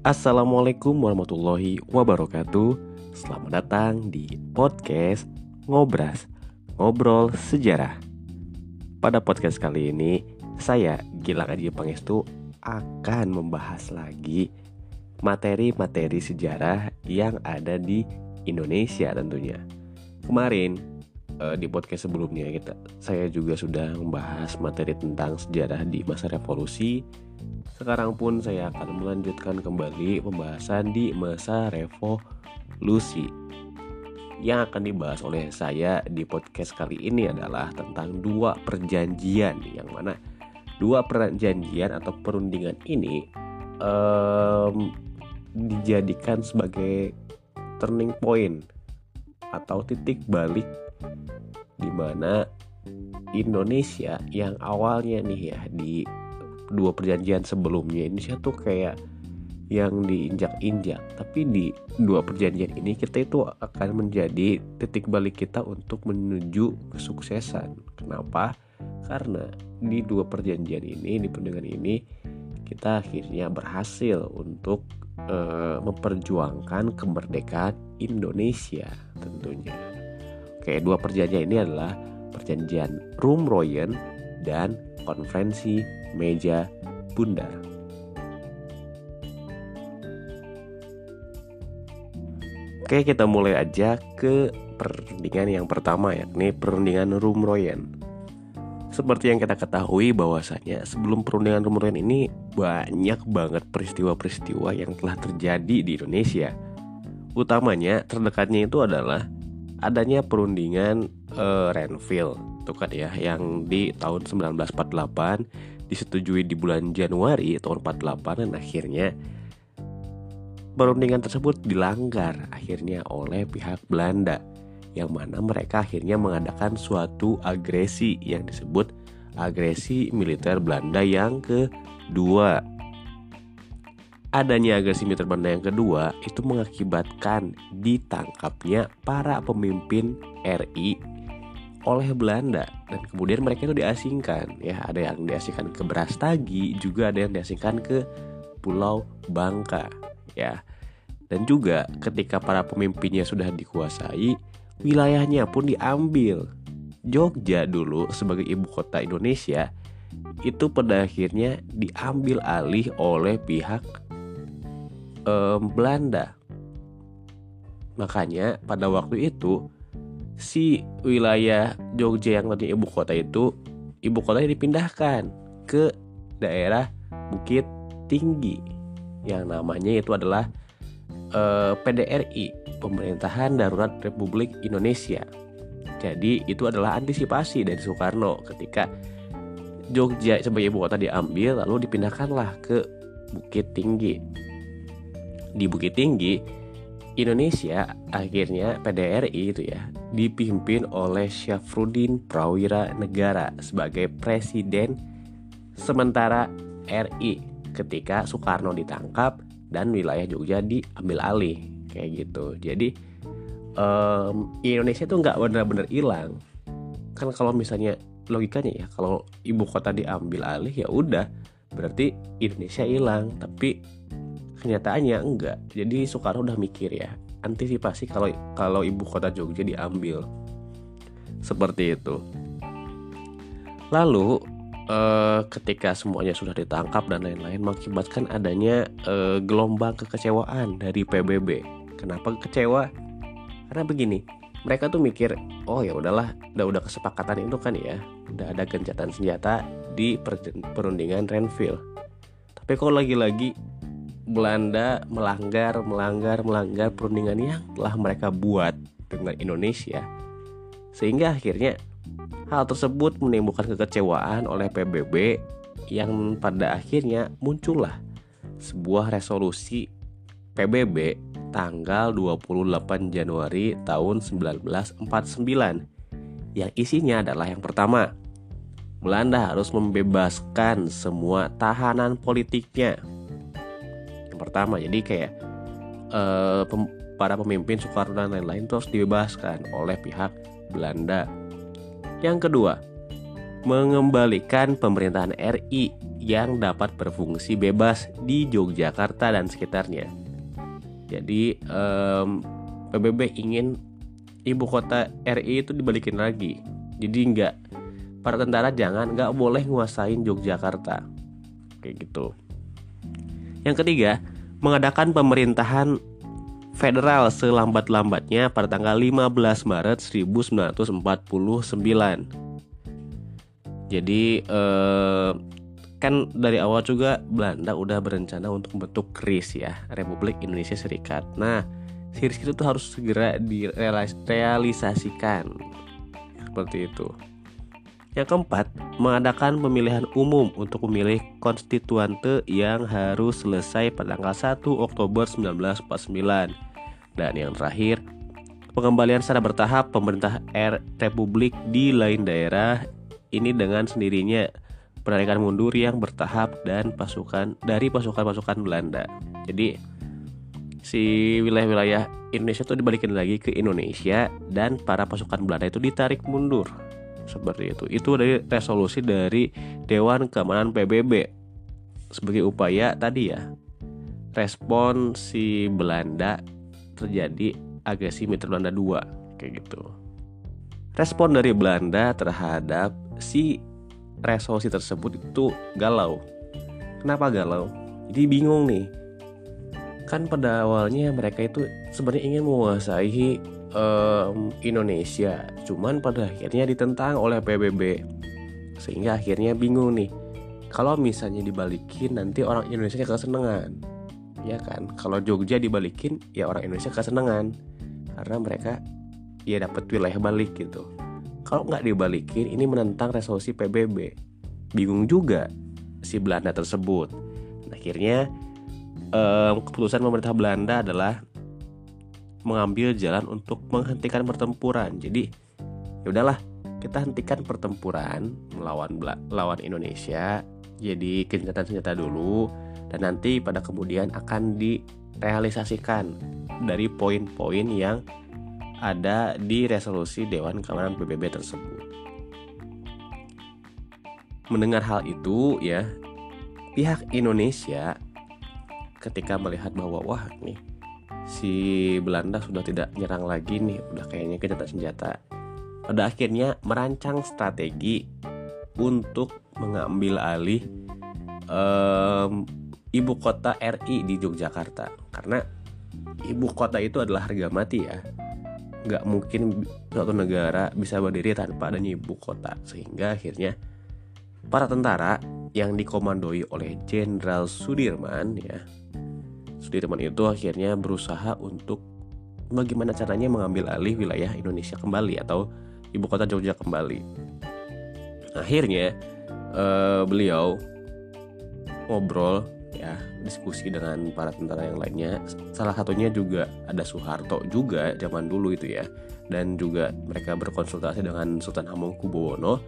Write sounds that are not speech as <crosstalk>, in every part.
Assalamualaikum warahmatullahi wabarakatuh. Selamat datang di podcast Ngobras Ngobrol Sejarah. Pada podcast kali ini Saya Gilang Adi Pangestu Akan membahas lagi Materi-materi sejarah Yang ada di Indonesia tentunya. Kemarin eh, di podcast sebelumnya kita saya juga sudah membahas materi tentang sejarah di masa revolusi sekarang pun saya akan melanjutkan kembali pembahasan di masa revolusi. Yang akan dibahas oleh saya di podcast kali ini adalah tentang dua perjanjian yang mana dua perjanjian atau perundingan ini um, dijadikan sebagai turning point atau titik balik di mana Indonesia yang awalnya nih ya di dua perjanjian sebelumnya Indonesia tuh kayak yang diinjak-injak. Tapi di dua perjanjian ini kita itu akan menjadi titik balik kita untuk menuju kesuksesan. Kenapa? Karena di dua perjanjian ini di perundingan ini kita akhirnya berhasil untuk e, memperjuangkan kemerdekaan Indonesia tentunya. Oke dua perjanjian ini adalah perjanjian Rumroyen dan konferensi meja bundar. Oke, kita mulai aja ke perundingan yang pertama yakni perundingan Rumroyen. Seperti yang kita ketahui bahwasanya sebelum perundingan Rumroyen ini banyak banget peristiwa-peristiwa yang telah terjadi di Indonesia. Utamanya terdekatnya itu adalah adanya perundingan uh, Renville itu kan ya yang di tahun 1948 disetujui di bulan Januari tahun 48 dan akhirnya perundingan tersebut dilanggar akhirnya oleh pihak Belanda yang mana mereka akhirnya mengadakan suatu agresi yang disebut agresi militer Belanda yang kedua. Adanya agresi militer Belanda yang kedua itu mengakibatkan ditangkapnya para pemimpin RI oleh Belanda. Dan kemudian mereka itu diasingkan ya. Ada yang diasingkan ke Brastagi juga ada yang diasingkan ke Pulau Bangka ya. Dan juga ketika para pemimpinnya sudah dikuasai wilayahnya pun diambil. Jogja dulu sebagai ibu kota Indonesia itu pada akhirnya diambil alih oleh pihak um, Belanda. Makanya pada waktu itu si wilayah Jogja yang tadi ibu kota itu ibu kotanya dipindahkan ke daerah Bukit Tinggi yang namanya itu adalah eh, PDRI Pemerintahan Darurat Republik Indonesia. Jadi itu adalah antisipasi dari Soekarno ketika Jogja sebagai ibu kota diambil lalu dipindahkanlah ke Bukit Tinggi. Di Bukit Tinggi Indonesia akhirnya PDRI itu ya dipimpin oleh Syafruddin Prawira Negara sebagai presiden sementara RI ketika Soekarno ditangkap dan wilayah Jogja diambil alih kayak gitu. Jadi um, Indonesia itu nggak benar-benar hilang. Kan kalau misalnya logikanya ya kalau ibu kota diambil alih ya udah berarti Indonesia hilang tapi kenyataannya enggak jadi Soekarno udah mikir ya antisipasi kalau kalau ibu kota Jogja diambil. Seperti itu. Lalu eh, ketika semuanya sudah ditangkap dan lain-lain mengakibatkan adanya eh, gelombang kekecewaan dari PBB kenapa kecewa? Karena begini mereka tuh mikir oh ya udahlah udah udah kesepakatan itu kan ya udah ada gencatan senjata di perundingan Renville. Tapi kok lagi-lagi Belanda melanggar, melanggar, melanggar perundingan yang telah mereka buat dengan Indonesia. Sehingga akhirnya hal tersebut menimbulkan kekecewaan oleh PBB yang pada akhirnya muncullah sebuah resolusi PBB tanggal 28 Januari tahun 1949 yang isinya adalah yang pertama Belanda harus membebaskan semua tahanan politiknya pertama jadi kayak uh, pem para pemimpin Soekarno dan lain-lain terus dibebaskan oleh pihak Belanda yang kedua mengembalikan pemerintahan RI yang dapat berfungsi bebas di Yogyakarta dan sekitarnya. Jadi um, PBB ingin ibu kota RI itu dibalikin lagi. Jadi nggak para tentara jangan nggak boleh nguasain Yogyakarta kayak gitu. Yang ketiga, mengadakan pemerintahan federal selambat-lambatnya pada tanggal 15 Maret 1949. Jadi eh, kan dari awal juga Belanda udah berencana untuk membentuk KRIS ya, Republik Indonesia Serikat. Nah, KRIS itu tuh harus segera direalisasikan. Seperti itu. Yang keempat, mengadakan pemilihan umum untuk memilih konstituante yang harus selesai pada tanggal 1 Oktober 1949. Dan yang terakhir, pengembalian secara bertahap pemerintah R Republik di lain daerah ini dengan sendirinya penarikan mundur yang bertahap dan pasukan dari pasukan-pasukan Belanda. Jadi si wilayah-wilayah Indonesia itu dibalikin lagi ke Indonesia dan para pasukan Belanda itu ditarik mundur seperti itu. Itu dari resolusi dari Dewan Keamanan PBB sebagai upaya tadi ya respon si Belanda terjadi agresi militer Belanda 2 kayak gitu. Respon dari Belanda terhadap si resolusi tersebut itu galau. Kenapa galau? Jadi bingung nih. Kan pada awalnya mereka itu sebenarnya ingin menguasai um, Indonesia. Cuman pada akhirnya ditentang oleh PBB sehingga akhirnya bingung nih kalau misalnya dibalikin nanti orang Indonesia kesenangan. Ya kan? Kalau Jogja dibalikin ya orang Indonesia kesenangan. Karena mereka ya dapat wilayah balik gitu. Kalau nggak dibalikin ini menentang resolusi PBB bingung juga si Belanda tersebut. Akhirnya keputusan pemerintah Belanda adalah mengambil jalan untuk menghentikan pertempuran. Jadi ya udahlah, kita hentikan pertempuran melawan lawan Indonesia. Jadi gencatan senjata dulu dan nanti pada kemudian akan direalisasikan dari poin-poin yang ada di resolusi Dewan Keamanan PBB tersebut. Mendengar hal itu ya, pihak Indonesia ketika melihat bahwa wah nih si Belanda sudah tidak nyerang lagi nih. Udah kayaknya tak senjata. Pada akhirnya merancang strategi untuk mengambil alih um, ibu kota RI di Yogyakarta. Karena ibu kota itu adalah harga mati ya. Nggak mungkin suatu negara bisa berdiri tanpa adanya ibu kota. Sehingga akhirnya para tentara yang dikomandoi oleh Jenderal Sudirman ya Sudirman itu akhirnya berusaha untuk bagaimana caranya mengambil alih wilayah Indonesia kembali atau ibu kota Jogja kembali. Akhirnya uh, beliau ngobrol ya diskusi dengan para tentara yang lainnya. Salah satunya juga ada Soeharto juga zaman dulu itu ya dan juga mereka berkonsultasi dengan Sultan Hamengkubuwono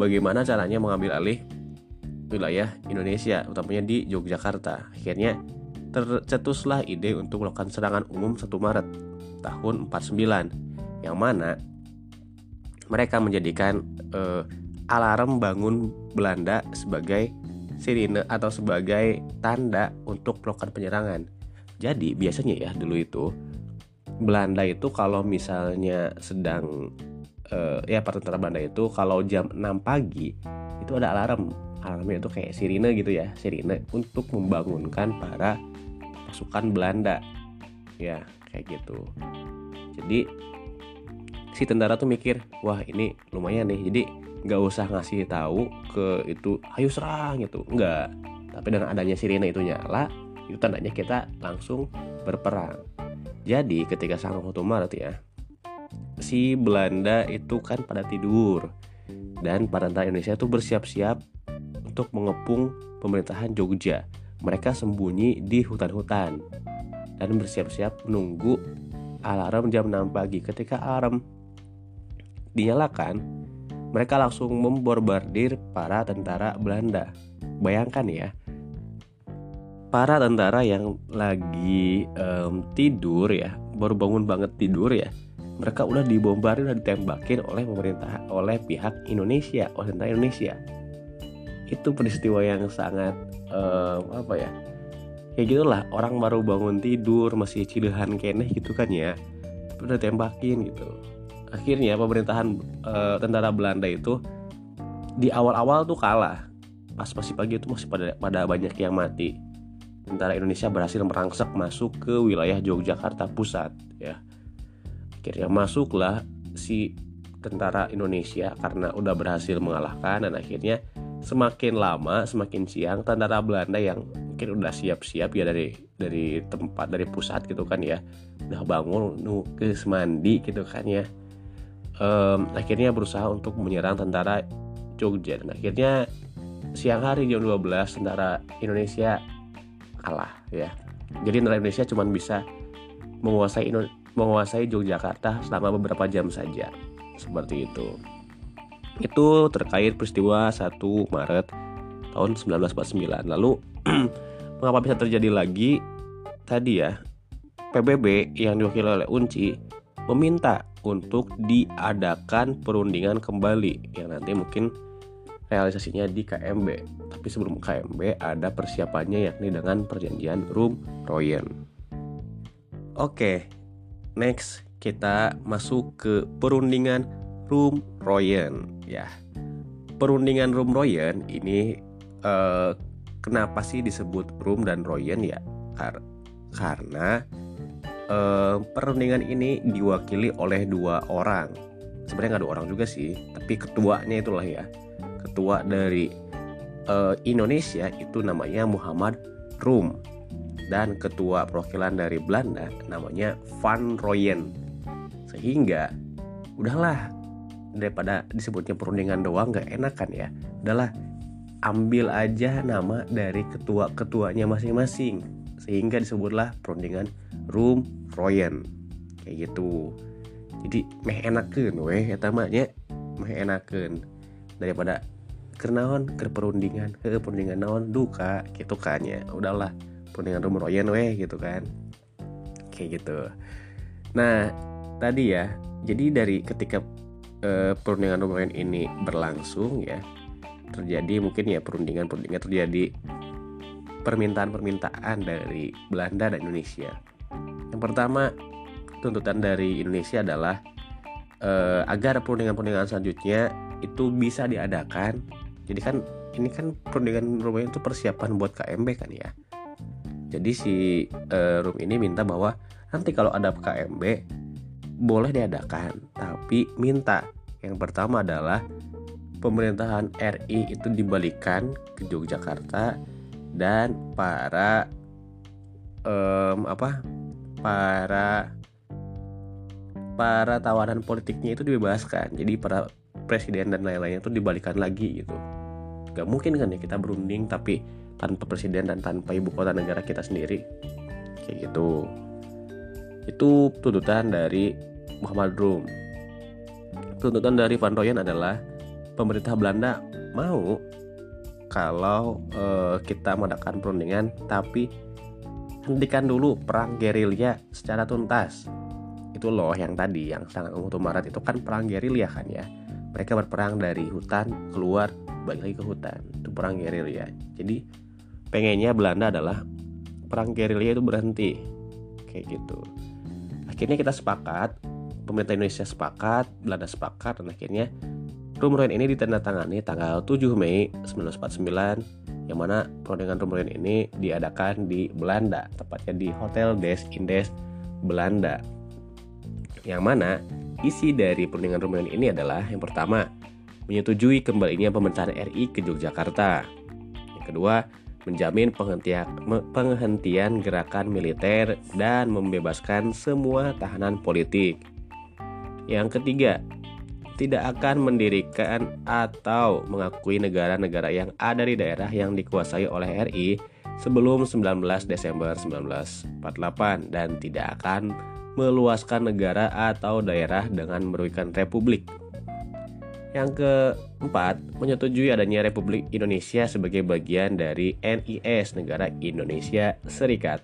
bagaimana caranya mengambil alih wilayah Indonesia utamanya di Yogyakarta. Akhirnya tercetuslah ide untuk melakukan serangan umum 1 Maret tahun 49 yang mana mereka menjadikan eh, alarm bangun Belanda sebagai sirine atau sebagai tanda untuk melakukan penyerangan. Jadi biasanya ya dulu itu Belanda itu kalau misalnya sedang eh, ya tentara Belanda itu kalau jam 6 pagi itu ada alarm alarmnya itu kayak sirine gitu ya. Sirine untuk membangunkan para pasukan Belanda. Ya kayak gitu. Jadi si tentara tuh mikir wah ini lumayan nih. Jadi nggak usah ngasih tahu ke itu ayo serang gitu. Nggak. Tapi dengan adanya sirine itu nyala itu tandanya kita langsung berperang. Jadi ketika sang satu Maret ya si Belanda itu kan pada tidur. Dan para tentara Indonesia itu bersiap-siap untuk mengepung pemerintahan Jogja mereka sembunyi di hutan-hutan dan bersiap-siap menunggu alarm jam 6 pagi. Ketika alarm dinyalakan, mereka langsung memborbardir para tentara Belanda. Bayangkan ya, para tentara yang lagi um, tidur ya, baru bangun banget tidur ya, mereka udah dibombardir dan ditembakin oleh pemerintah oleh pihak Indonesia, oleh tentara Indonesia. Itu peristiwa yang sangat uh, apa ya kayak gitulah. Orang baru bangun tidur masih cilehan keneh gitu kan ya. Udah tembakin gitu. Akhirnya pemerintahan uh, tentara Belanda itu di awal-awal tuh kalah. Pas masih pagi itu masih pada pada banyak yang mati. Tentara Indonesia berhasil merangsek masuk ke wilayah Yogyakarta pusat ya. Akhirnya masuklah si tentara Indonesia karena udah berhasil mengalahkan dan akhirnya semakin lama semakin siang tentara Belanda yang mungkin udah siap-siap ya dari dari tempat dari pusat gitu kan ya. Udah bangun nu ke semandi gitu kan ya. Um, akhirnya berusaha untuk menyerang tentara Jogja dan akhirnya siang hari jam 12 tentara Indonesia kalah ya. Jadi tentara Indonesia cuma bisa menguasai menguasai Yogyakarta selama beberapa jam saja. Seperti itu itu terkait peristiwa 1 Maret tahun 1949 lalu <clears throat> mengapa bisa terjadi lagi? Tadi ya PBB yang diwakili oleh Unci meminta untuk diadakan perundingan kembali. Yang nanti mungkin realisasinya di KMB tapi sebelum KMB ada persiapannya yakni dengan perjanjian Rum Royen. Oke next kita masuk ke perundingan Rum Royen. Ya. Perundingan Rum Royen ini uh, kenapa sih disebut Rum dan Royen ya? Kar karena uh, perundingan ini diwakili oleh dua orang. Sebenarnya nggak ada orang juga sih tapi ketuanya itulah ya. Ketua dari uh, Indonesia itu namanya Muhammad Rum. Dan ketua perwakilan dari Belanda namanya Van Royen. Sehingga udahlah daripada disebutnya perundingan doang nggak enak kan ya? Udahlah ambil aja nama dari ketua-ketuanya masing-masing sehingga disebutlah perundingan Rum Royen. Kayak gitu. Jadi meh enakan weh ya tamanya meh enakan daripada kenaon ke perundingan ke perundingan naon duka gitu kan ya udahlah perundingan Rum Royen weh gitu kan. Kayak gitu. Nah tadi ya jadi dari ketika eh, perundingan Romain ini berlangsung ya terjadi mungkin ya perundingan-perundingan terjadi permintaan-permintaan dari Belanda dan Indonesia. Yang pertama tuntutan dari Indonesia adalah eh, agar perundingan-perundingan selanjutnya itu bisa diadakan. Jadi kan ini kan perundingan Romain itu persiapan buat KMB kan ya. Jadi si eh, Rum ini minta bahwa nanti kalau ada KMB boleh diadakan, tapi minta. Yang pertama adalah pemerintahan RI itu dibalikan ke Yogyakarta dan para um, apa para para tawanan politiknya itu dibebaskan. Jadi para presiden dan lain-lainnya itu dibalikan lagi gitu. Gak mungkin kan ya kita berunding tapi tanpa presiden dan tanpa ibu kota negara kita sendiri. Kayak gitu itu tuntutan dari Muhammad Rum. Tuntutan dari Van Royen adalah pemerintah Belanda mau kalau uh, kita mengadakan perundingan tapi hentikan dulu perang gerilya secara tuntas. Itu loh yang tadi yang sangat untuk Maret itu kan perang gerilya kan ya. Mereka berperang dari hutan keluar balik lagi ke hutan. Itu perang gerilya. Jadi pengennya Belanda adalah perang gerilya itu berhenti kayak gitu akhirnya kita sepakat pemerintah Indonesia sepakat Belanda sepakat dan akhirnya Rumroyen ini ditandatangani tanggal 7 Mei 1949 yang mana perundingan Rumroyen ini diadakan di Belanda tepatnya di Hotel Des Indes Belanda. Yang mana isi dari perundingan Rumroyen ini adalah yang pertama menyetujui kembalinya pemerintahan RI ke Yogyakarta. Yang kedua menjamin penghentian, penghentian gerakan militer dan membebaskan semua tahanan politik. Yang ketiga, tidak akan mendirikan atau mengakui negara-negara yang ada di daerah yang dikuasai oleh RI sebelum 19 Desember 1948 dan tidak akan meluaskan negara atau daerah dengan merugikan republik yang keempat, menyetujui adanya Republik Indonesia sebagai bagian dari NIS Negara Indonesia Serikat.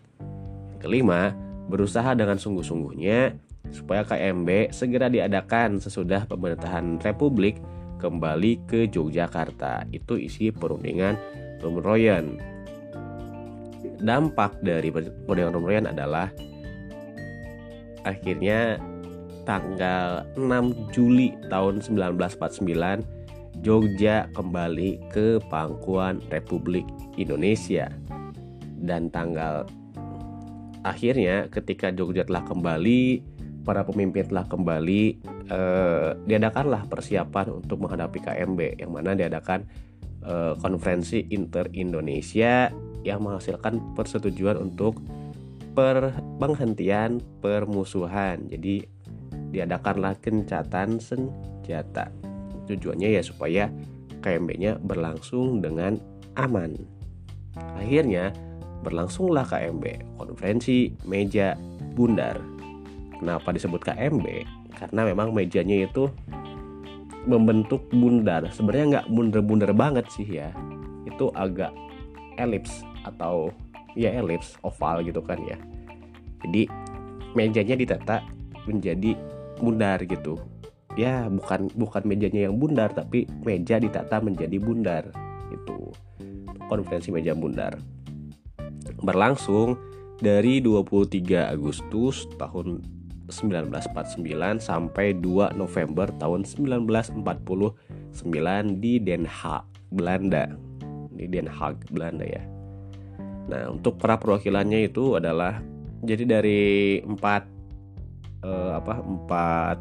Yang kelima, berusaha dengan sungguh-sungguhnya supaya KMB segera diadakan sesudah pemerintahan Republik kembali ke Yogyakarta. Itu isi perundingan Rumroyen. Dampak dari perundingan Rumroyen adalah akhirnya tanggal 6 Juli tahun 1949 Jogja kembali ke pangkuan Republik Indonesia. Dan tanggal akhirnya ketika Jogja telah kembali para pemimpin telah kembali eh, diadakanlah persiapan untuk menghadapi KMB yang mana diadakan eh, konferensi inter Indonesia yang menghasilkan persetujuan untuk per penghentian permusuhan. Jadi diadakanlah kencatan senjata tujuannya ya supaya KMB-nya berlangsung dengan aman akhirnya berlangsunglah KMB, konferensi meja bundar. Kenapa disebut KMB? Karena memang mejanya itu membentuk bundar. Sebenarnya nggak bundar-bundar banget sih ya. Itu agak elips atau ya elips oval gitu kan ya. Jadi mejanya ditata menjadi bundar gitu. Ya bukan bukan mejanya yang bundar tapi meja ditata menjadi bundar itu konferensi meja bundar berlangsung dari 23 Agustus tahun 1949 sampai 2 November tahun 1949 di Den Haag, Belanda. Di Den Haag, Belanda ya. Nah, untuk para perwakilannya itu adalah jadi dari empat eh, apa empat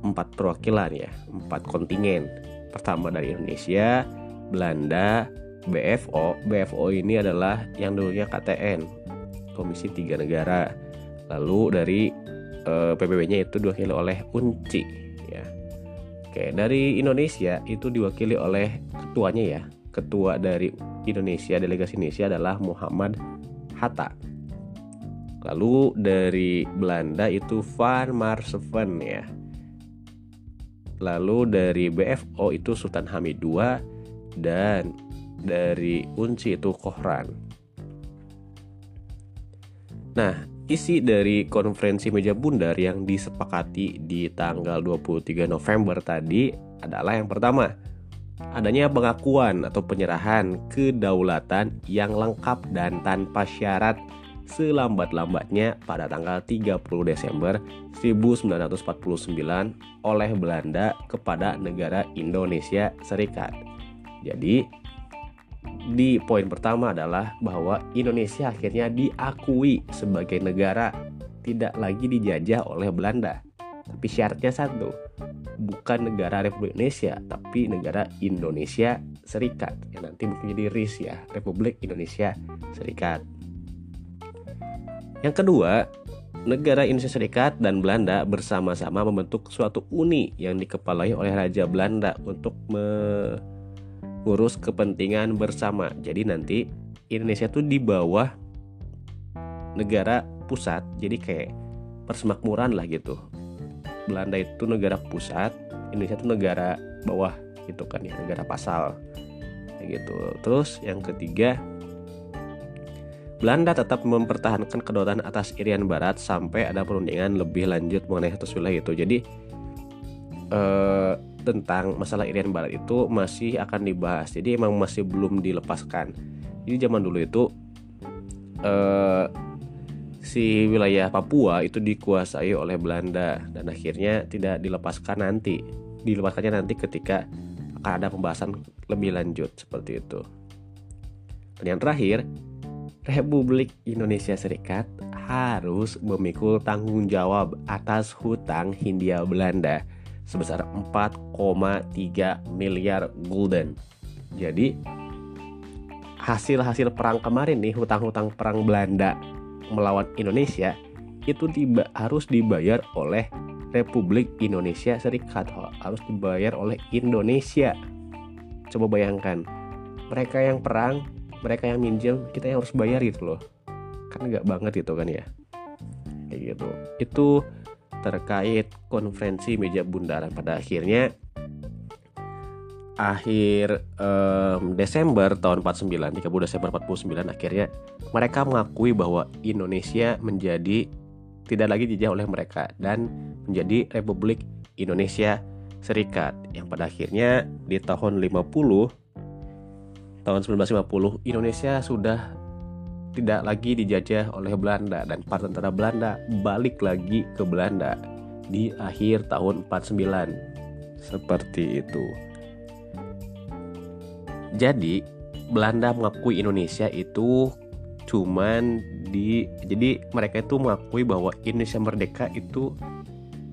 empat perwakilan ya, empat kontingen. Pertama dari Indonesia, Belanda, BFO BFO ini adalah yang dulunya KTN Komisi Tiga Negara. Lalu dari e, eh, PBB-nya itu diwakili oleh UNCI ya. Oke dari Indonesia itu diwakili oleh ketuanya ya. Ketua dari Indonesia delegasi Indonesia adalah Muhammad Hatta lalu dari Belanda itu Van Marsven ya lalu dari BFO itu Sultan Hamid II dan dari Unci itu Kohran. Nah, isi dari konferensi meja bundar yang disepakati di tanggal 23 November tadi adalah yang pertama, adanya pengakuan atau penyerahan kedaulatan yang lengkap dan tanpa syarat selambat-lambatnya pada tanggal 30 Desember 1949 oleh Belanda kepada negara Indonesia Serikat. Jadi, di poin pertama adalah bahwa Indonesia akhirnya diakui sebagai negara tidak lagi dijajah oleh Belanda. Tapi syaratnya satu, bukan negara Republik Indonesia, tapi negara Indonesia Serikat yang nanti mungkin jadi RIS ya, Republik Indonesia Serikat. Yang kedua, negara Indonesia Serikat dan Belanda bersama-sama membentuk suatu uni yang dikepalai oleh Raja Belanda untuk me ngurus kepentingan bersama. Jadi nanti Indonesia tuh di bawah negara pusat, jadi kayak persemakmuran lah gitu. Belanda itu negara pusat, Indonesia itu negara bawah gitu kan ya, negara pasal. Gitu. Terus yang ketiga, Belanda tetap mempertahankan kedaulatan atas Irian Barat sampai ada perundingan lebih lanjut mengenai status wilayah itu. Jadi eh, tentang masalah Irian Barat itu masih akan dibahas. Jadi emang masih belum dilepaskan. Jadi zaman dulu itu eh, si wilayah Papua itu dikuasai oleh Belanda dan akhirnya tidak dilepaskan nanti. Dilepaskannya nanti ketika akan ada pembahasan lebih lanjut seperti itu. Dan yang terakhir, Republik Indonesia Serikat harus memikul tanggung jawab atas hutang Hindia Belanda sebesar 4,3 miliar gulden. Jadi hasil-hasil perang kemarin nih hutang-hutang perang Belanda melawan Indonesia itu tiba, harus dibayar oleh Republik Indonesia Serikat harus dibayar oleh Indonesia. Coba bayangkan mereka yang perang, mereka yang minjem, kita yang harus bayar gitu loh. Kan nggak banget gitu kan ya. Kayak gitu. Itu terkait konferensi meja bundaran pada akhirnya akhir um, Desember tahun 49 30 Desember 49 akhirnya mereka mengakui bahwa Indonesia menjadi tidak lagi dijajah oleh mereka dan menjadi Republik Indonesia Serikat yang pada akhirnya di tahun 50 tahun 1950 Indonesia sudah tidak lagi dijajah oleh Belanda dan para tentara Belanda balik lagi ke Belanda di akhir tahun 49 seperti itu. Jadi Belanda mengakui Indonesia itu cuman di jadi mereka itu mengakui bahwa Indonesia merdeka itu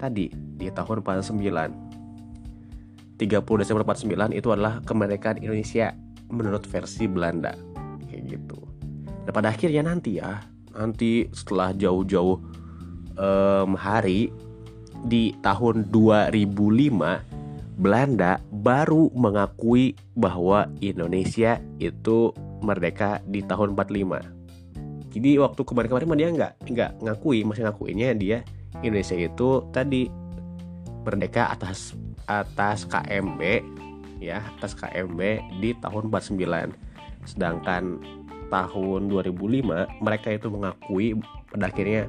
tadi di tahun 49 30 Desember 49 itu adalah kemerdekaan Indonesia menurut versi Belanda kayak gitu dan pada akhirnya nanti ya nanti setelah jauh-jauh um, hari di tahun 2005 Belanda baru mengakui bahwa Indonesia itu merdeka di tahun 45. Jadi waktu kemarin-kemarin dia nggak nggak ngakui, masih ngakuinnya dia Indonesia itu tadi merdeka atas atas KMB ya, atas KMB di tahun 49. Sedangkan tahun 2005 mereka itu mengakui pada akhirnya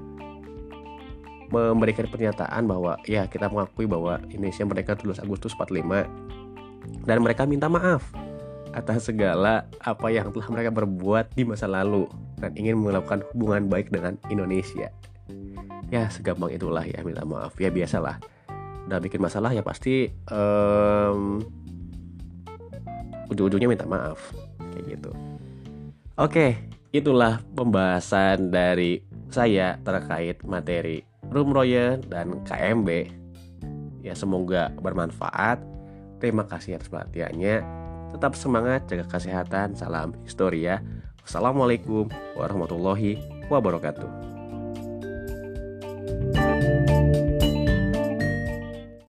memberikan pernyataan bahwa ya kita mengakui bahwa Indonesia merdeka 17 Agustus 45 dan mereka minta maaf atas segala apa yang telah mereka berbuat di masa lalu dan ingin melakukan hubungan baik dengan Indonesia. Ya segampang itulah ya minta maaf ya biasalah. Udah bikin masalah ya pasti um, ujung-ujungnya minta maaf kayak gitu. Oke, itulah pembahasan dari saya terkait materi Room Royer dan KMB. Ya semoga bermanfaat. Terima kasih atas perhatiannya. Tetap semangat, jaga kesehatan. Salam historia. Wassalamualaikum warahmatullahi wabarakatuh.